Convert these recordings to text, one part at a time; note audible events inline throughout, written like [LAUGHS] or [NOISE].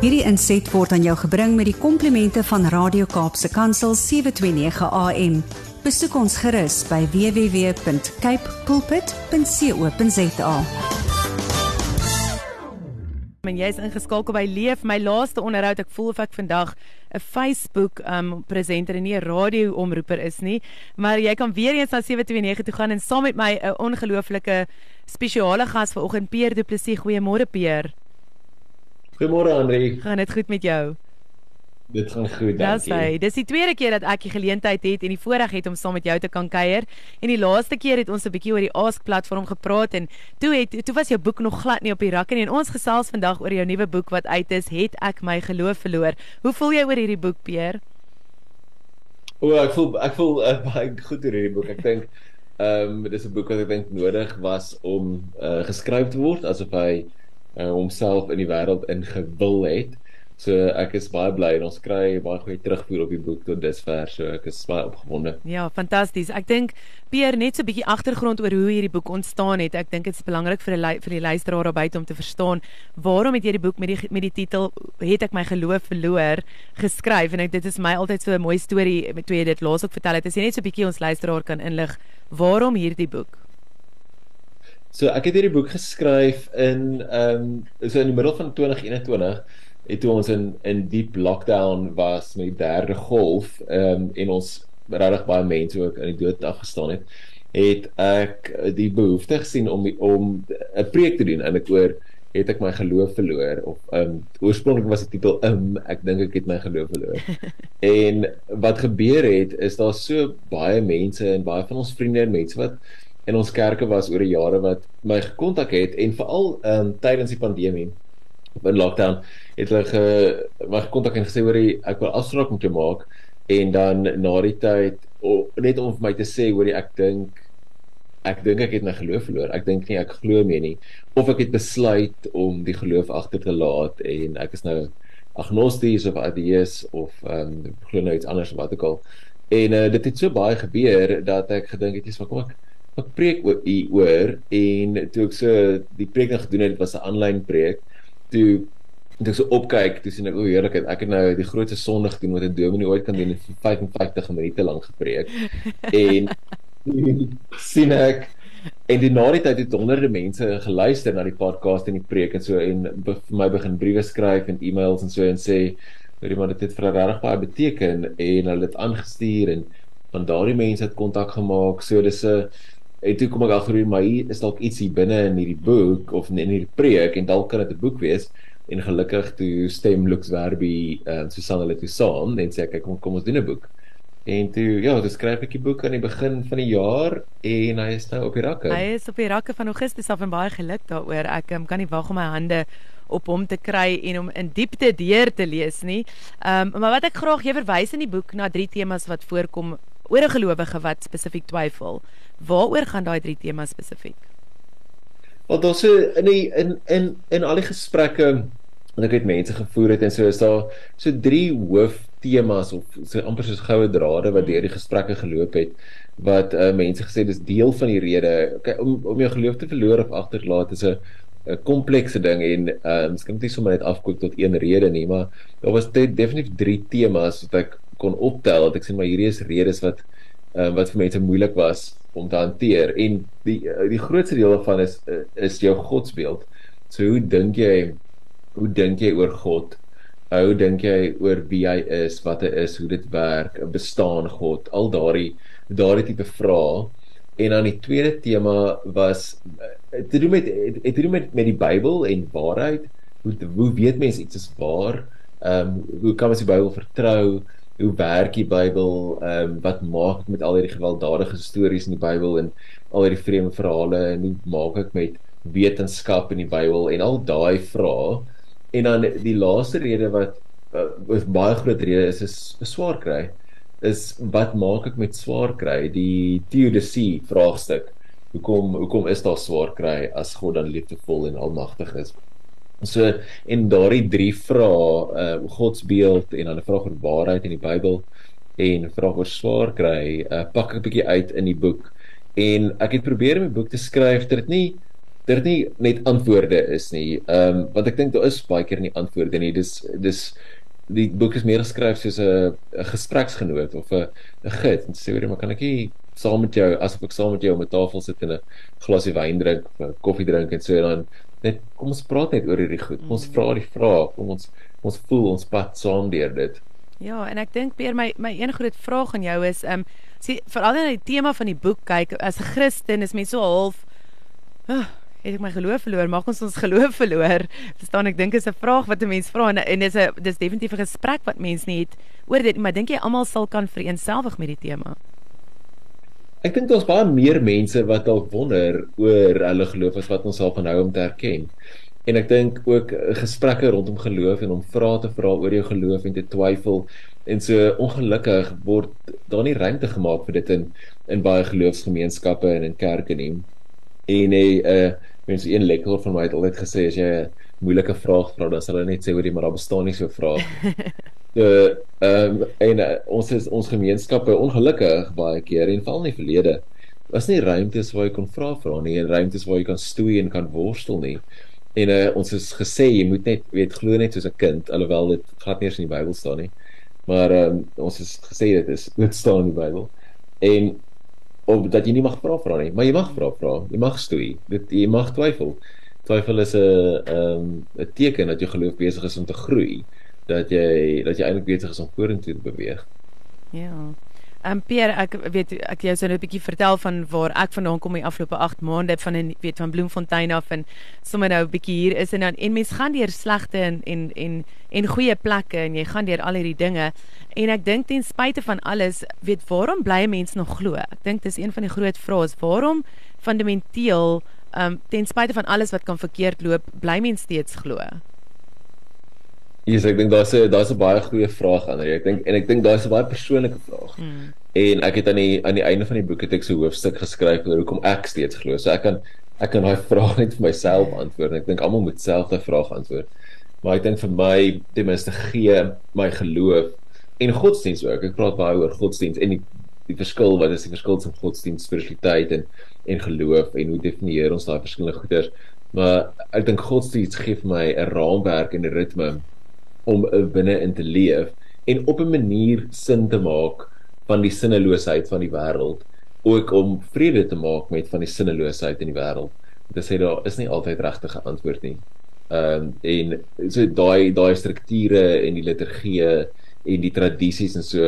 Hierdie inset word aan jou gebring met die komplimente van Radio Kaapse Kansel 729 AM. Besoek ons gerus by www.cape pulpit.co.za. En jy's ingeskakel by Leef, my laaste onderhoud. Ek voel of ek vandag 'n Facebook um presenter en nie 'n radio omroeper is nie, maar jy kan weer eens na 729 toe gaan en saam met my 'n ongelooflike spesiale gas vanoggend Pierre Du Plessis. Goeiemôre Pierre. Goeiemôre Andri. Gaan dit goed met jou? Dit gaan goed, dankie. Dis hy. Dis die tweede keer dat ek die geleentheid het en die voorreg het om saam met jou te kan kuier. En die laaste keer het ons 'n bietjie oor die Ask platform gepraat en toe het toe was jou boek nog glad nie op die rakke nie en ons gesels vandag oor jou nuwe boek wat uit is, Het ek my geloof verloor. Hoe voel jy oor hierdie boek, Pierre? O, ek voel ek voel uh, [LAUGHS] baie goed oor hierdie boek. Ek dink ehm um, dis 'n boek wat ek dink nodig was om uh, geskryf te word asof hy uh, homself in die wêreld ingewil het. So ek is baie bly en ons kry baie goeie terugvoer op die boek tot dusver. So ek is baie opgewonde. Ja, fantasties. Ek dink Pierre net so 'n bietjie agtergrond oor hoe hierdie boek ontstaan het. Ek dink dit is belangrik vir 'n vir die luisteraar daar buite om te verstaan waarom het jy die boek met die met die titel Het ek my geloof verloor geskryf en ek, dit is my altyd so 'n mooi storie met jy dit laas ook vertel het. As jy net so 'n bietjie ons luisteraar kan inlig waarom hierdie boek? So ek het hierdie boek geskryf in ehm um, so in die middel van 2021 het toe ons in in diep lockdown was met die derde golf um, en ons regtig baie mense ook in die dood afgestaan het het ek die behoefte gesien om om 'n preek te doen en ek oor het ek my geloof verloor of um oorspronklik was die titel um ek dink ek het my geloof verloor. [LAUGHS] en wat gebeur het is daar so baie mense en baie van ons vriende en mense wat in ons kerke was oor die jare wat my gekontak het en veral um tydens die pandemie in lockdown het hulle ge my gekontak en gesê hoor ek wil afspraak met jou maak. En dan na die tyd o, net om vir my te sê hoor ek dink ek dink ek het my geloof verloor. Ek dink nie ek glo meer nie. Of ek het besluit om die geloof agter te laat en ek is nou agnosties of ateïs of ehm um, glo nou iets anders wat ook al. En uh, dit het so baie gebeur dat ek gedink het jy's maar kom ek ek preek oor oor en toe ek so die preek nog gedoen het was 'n aanlyn preek toe toe ek so opkyk, toe sien ek o, heerlikheid, ek het nou die grootste sonde gedoen wat 'n dominee ooit kan doen vir 55 minute lank gepreek. [LAUGHS] en sien ek en die na die tyd het honderde mense geluister na die podcast en die preek en so en vir my begin briewe skryf en e-mails en so en sê dat iemand dit vir regtig baie beteken en hulle dit aangestuur en van daardie mense het kontak gemaak. So dis 'n en toe kom ek agter maar hier is dalk iets hier binne in hierdie boek of in hierdie preek en dalk kan dit 'n boek wees en gelukkig toe stem Lux Werby en uh, Susan hulle toe saam en sê kyk kom kom ons doen 'n boek. En toe ja, dis skryf ek die boek aan die begin van die jaar en hy is nou op die rakke. Hy is op die rakke van Augustus af en baie geluk daaroor. Ek um, kan nie wag om my hande op hom te kry en om in diepte deur te lees nie. Ehm um, maar wat ek graag jy verwys in die boek na drie temas wat voorkom oor 'n gelowige wat spesifiek twyfel. Waaroor gaan daai drie temas spesifiek? Want daar so in die in in in al die gesprekke wat ek met mense gevoer het en so is daar so drie hooftemas of so amper soos goue drade wat deur die gesprekke geloop het wat uh, mense gesê dis deel van die rede okay, om om jou geloof te verloor of agterlaat is 'n 'n komplekse ding en uh, miskien net sommer net afkoop tot een rede nie maar daar was definitief drie temas wat ek kon optel dat ek sê maar hierdie is redes wat uh, wat vir mense moeilik was om te hanteer en die uh, die grootste deel daarvan is uh, is jou godsbeeld. So hoe dink jy hoe dink jy oor God? Hoe dink jy oor wie hy is, wat hy is, hoe dit werk, bestaan God, al daardie daardie tipe vrae. En dan die tweede tema was te doen met het te doen met met die Bybel en waarheid. Hoe hoe weet mense iets is waar? Ehm um, hoe kan ons die Bybel vertrou? Hoe werk die Bybel? Ehm um, wat maak ek met al hierdie gewelddadige stories in die Bybel en al hierdie vreemde verhale en hoe maak ek met wetenskap in die Bybel en al daai vrae? En dan die laaste rede wat wat baie groot rede is is swaar kry is wat maak ek met swaar kry die teodisie vraagstuk hoekom hoekom is daar swaar kry as God dan liefdevol en almagtig is So en daardie drie vrae, uh godsbeeld en dan 'n vraag oor waarheid in die Bybel en 'n vraag oor swaar kry, uh pak ek 'n bietjie uit in die boek. En ek het probeer om die boek te skryf dat dit nie dit nie net antwoorde is nie. Ehm um, want ek dink daar is baie keer nie antwoorde nie. Dis dis die boek is meer geskryf soos 'n 'n gespreksgenoot of 'n 'n gids en sê hoor maar kan ek nie saam met jou asof ek saam met jou om 'n tafel sit en 'n glasie wyn drink of 'n koffie drink en so en dan net kom ons praat net oor hierdie goed. Kom ons vra die vrae, kom ons ons voel ons pad saam deur dit. Ja, en ek dink Peer my my een groot vraag aan jou is ehm um, sien veral in die tema van die boek kyk as 'n Christen is mense so half oh, het ek my geloof verloor? Mag ons ons geloof verloor? Verstaan ek dink is 'n vraag wat 'n mens vra en, en dis 'n dis definitief 'n gesprek wat mense nie het oor dit, maar dink jy almal sal kan vereenselwig met die tema? Ek dink daar's baie meer mense wat dalk wonder oor hulle geloof as wat ons sal van hou om te erken. En ek dink ook gesprekke rondom geloof en om vrae te vra oor jou geloof en te twyfel en so ongelukkig word daar nie ruimte gemaak vir dit in in baie geloofsgemeenskappe en in kerke nie. En hy uh mense een lektor van my het altyd gesê as jy 'n moeilike vraag vra, dan sal hulle net sê hoorie, maar daar bestaan nie so 'n vraag. [LAUGHS] So ehm um, en uh, ons is ons gemeenskappe ongelukkig baie keer en val in die verlede was nie ruimtes waar jy kon vra vra nie en ruimtes waar jy kan stoei en kan worstel nie. En uh, ons is gesê jy moet net weet glo net soos 'n kind alhoewel dit glad nie eens in die Bybel staan nie. Maar ehm um, ons is gesê dit is dit staan in die Bybel. En of dat jy nie mag vra vra nie, maar jy mag vra vra. Jy mag stoei. Dit jy mag twyfel. Twyfel is 'n ehm 'n teken dat jou geloof besig is om te groei, dat jy dat jy eintlik besig is om vorentoe te beweeg. Ja. Ehm um, Pierre, ek weet ek jou sou net 'n bietjie vertel van waar ek vandaan kom die afgelope 8 maande van in weet van Bloemfontein af en sommer nou 'n bietjie hier is en dan en mens gaan deur slegte en en en en goeie plekke en jy gaan deur al hierdie dinge en ek dink ten spyte van alles, weet waarom bly mense nog glo? Ek dink dis een van die groot vrae is waarom fundamenteel ehm um, ten spyte van alles wat kan verkeerd loop, bly mense steeds glo? Yes, ek dink daar's 'n daar's 'n baie goeie vraag aan jy. Ek dink en ek dink daar's 'n baie persoonlike vraag. Mm. En ek het aan die aan die einde van die boek het ek so 'n hoofstuk geskryf oor hoekom ek steeds glo. So ek kan ek kan daai [LAUGHS] vraag net vir myself antwoord. Ek dink almal moet self daai vraag antwoord. Maar ek dink vir my ten minste gee my geloof en godsdienst ook. Ek praat baie oor godsdienst en die die verskil wat is die verskil tussen godsdienst, spiritualiteit en en geloof en hoe definieer ons daai verskillende goeders? Maar ek dink godsdienst gee vir my 'n raamwerk en 'n ritme om binne in te leef en op 'n manier sin te maak van die sinneloosheid van die wêreld ook om vrede te maak met van die sinneloosheid in die wêreld. Dit sê daar is nie altyd regtige antwoord nie. Ehm um, en so daai daai strukture en die liturgie en die tradisies en so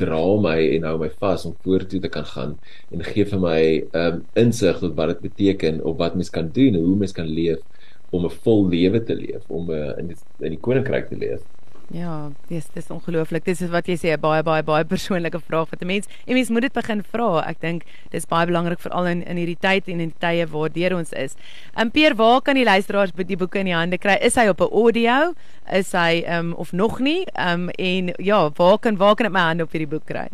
dra my en hou my vas om vorentoe te kan gaan en gee vir my ehm um, insig tot wat dit beteken of wat mens kan doen en hoe mens kan leef om 'n vol lewe te leef, om uh, in die, die koninkryk te leef. Ja, dis dis ongelooflik. Dis wat jy sê 'n baie baie baie persoonlike vraag vir 'n mens. En mens moet dit begin vra. Ek dink dis baie belangrik veral in in hierdie tyd en in die tye waardeur ons is. En Peer, waar kan die luisteraars die boeke in die hande kry? Is hy op 'n audio? Is hy ehm um, of nog nie? Ehm um, en ja, waar kan waar kan ek my hande op hierdie boek kry?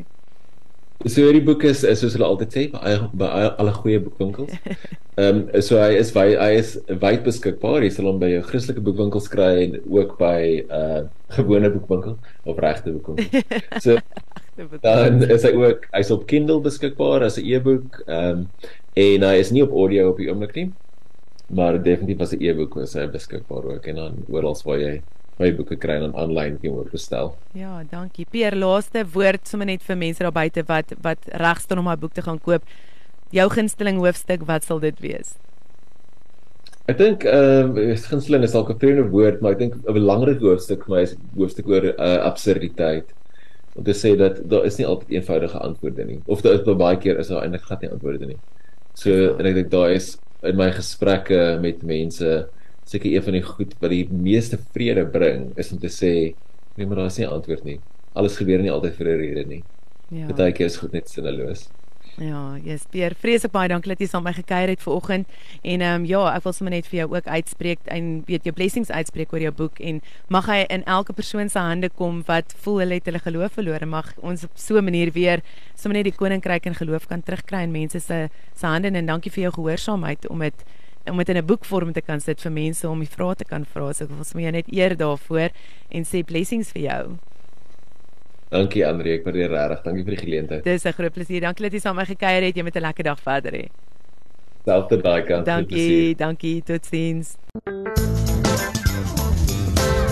So hierdie boek is, is soos hulle altyd sê by by alle goeie boekwinkels. [LAUGHS] Ehm um, so hy is hy, hy is wyd beskikbaar. Jy sal hom by jou Christelike boekwinkels kry en ook by uh gewone boekwinkels of regte boekwinkels. So [LAUGHS] dan is hy ook hy's op Kindle beskikbaar as 'n e-boek. Ehm um, en hy is nie op audio op die oomblik nie. Maar definitief as 'n e-boek is hy beskikbaar ook en dan oral waar jy my boeke kry en aanlyn kan word bestel. Ja, dankie. Pier, laaste woord sommer net vir mense daar buite wat wat reg staan om my boek te gaan koop. Jou gunsteling hoofstuk, wat sal dit wees? Ek dink ehm uh, gunsteling is dalk 'n vreemde woord, maar ek dink 'n belangrike hoofstuk vir my is hoofstuk oor uh, absurditeit. Om te sê dat daar is nie altyd eenvoudige antwoorde nie. Of daar is baie keer is daar eintlik glad nie antwoorde nie. So en ek dink daar is in my gesprekke met mense seker een van die goed wat die meeste vrede bring is om te sê nee maar daar is nie antwoord nie. Alles gebeur nie altyd vir 'n rede nie. Ja. Partykeer is goed net sinneloos. Ja, yes, Pierre, vreeslik baie dankie dat jy saam met my gekuier het vanoggend. En ehm um, ja, ek wil sommer net vir jou ook uitspreek en weet jou blessings uitspreek oor jou boek en mag hy in elke persoon se hande kom wat voel hulle het hulle geloof verloor. Mag ons op so 'n manier weer sommer net die koninkryk en geloof kan terugkry in mense se se hande en dankie vir jou gehoorsaamheid om dit om dit in 'n boekvorm te kan sit vir mense om die vrae te kan vra. So ek wil sommer net eer daarvoor en sê blessings vir jou. Dankie Andre, ek waardeer regtig. Dankie vir die geleentheid. Dis 'n groot plesier. Dankie dat jy saam met my gekuier het. Jy moet 'n lekker dag verder hê. Selfde daai kant. Dankie, dankie. Totsiens.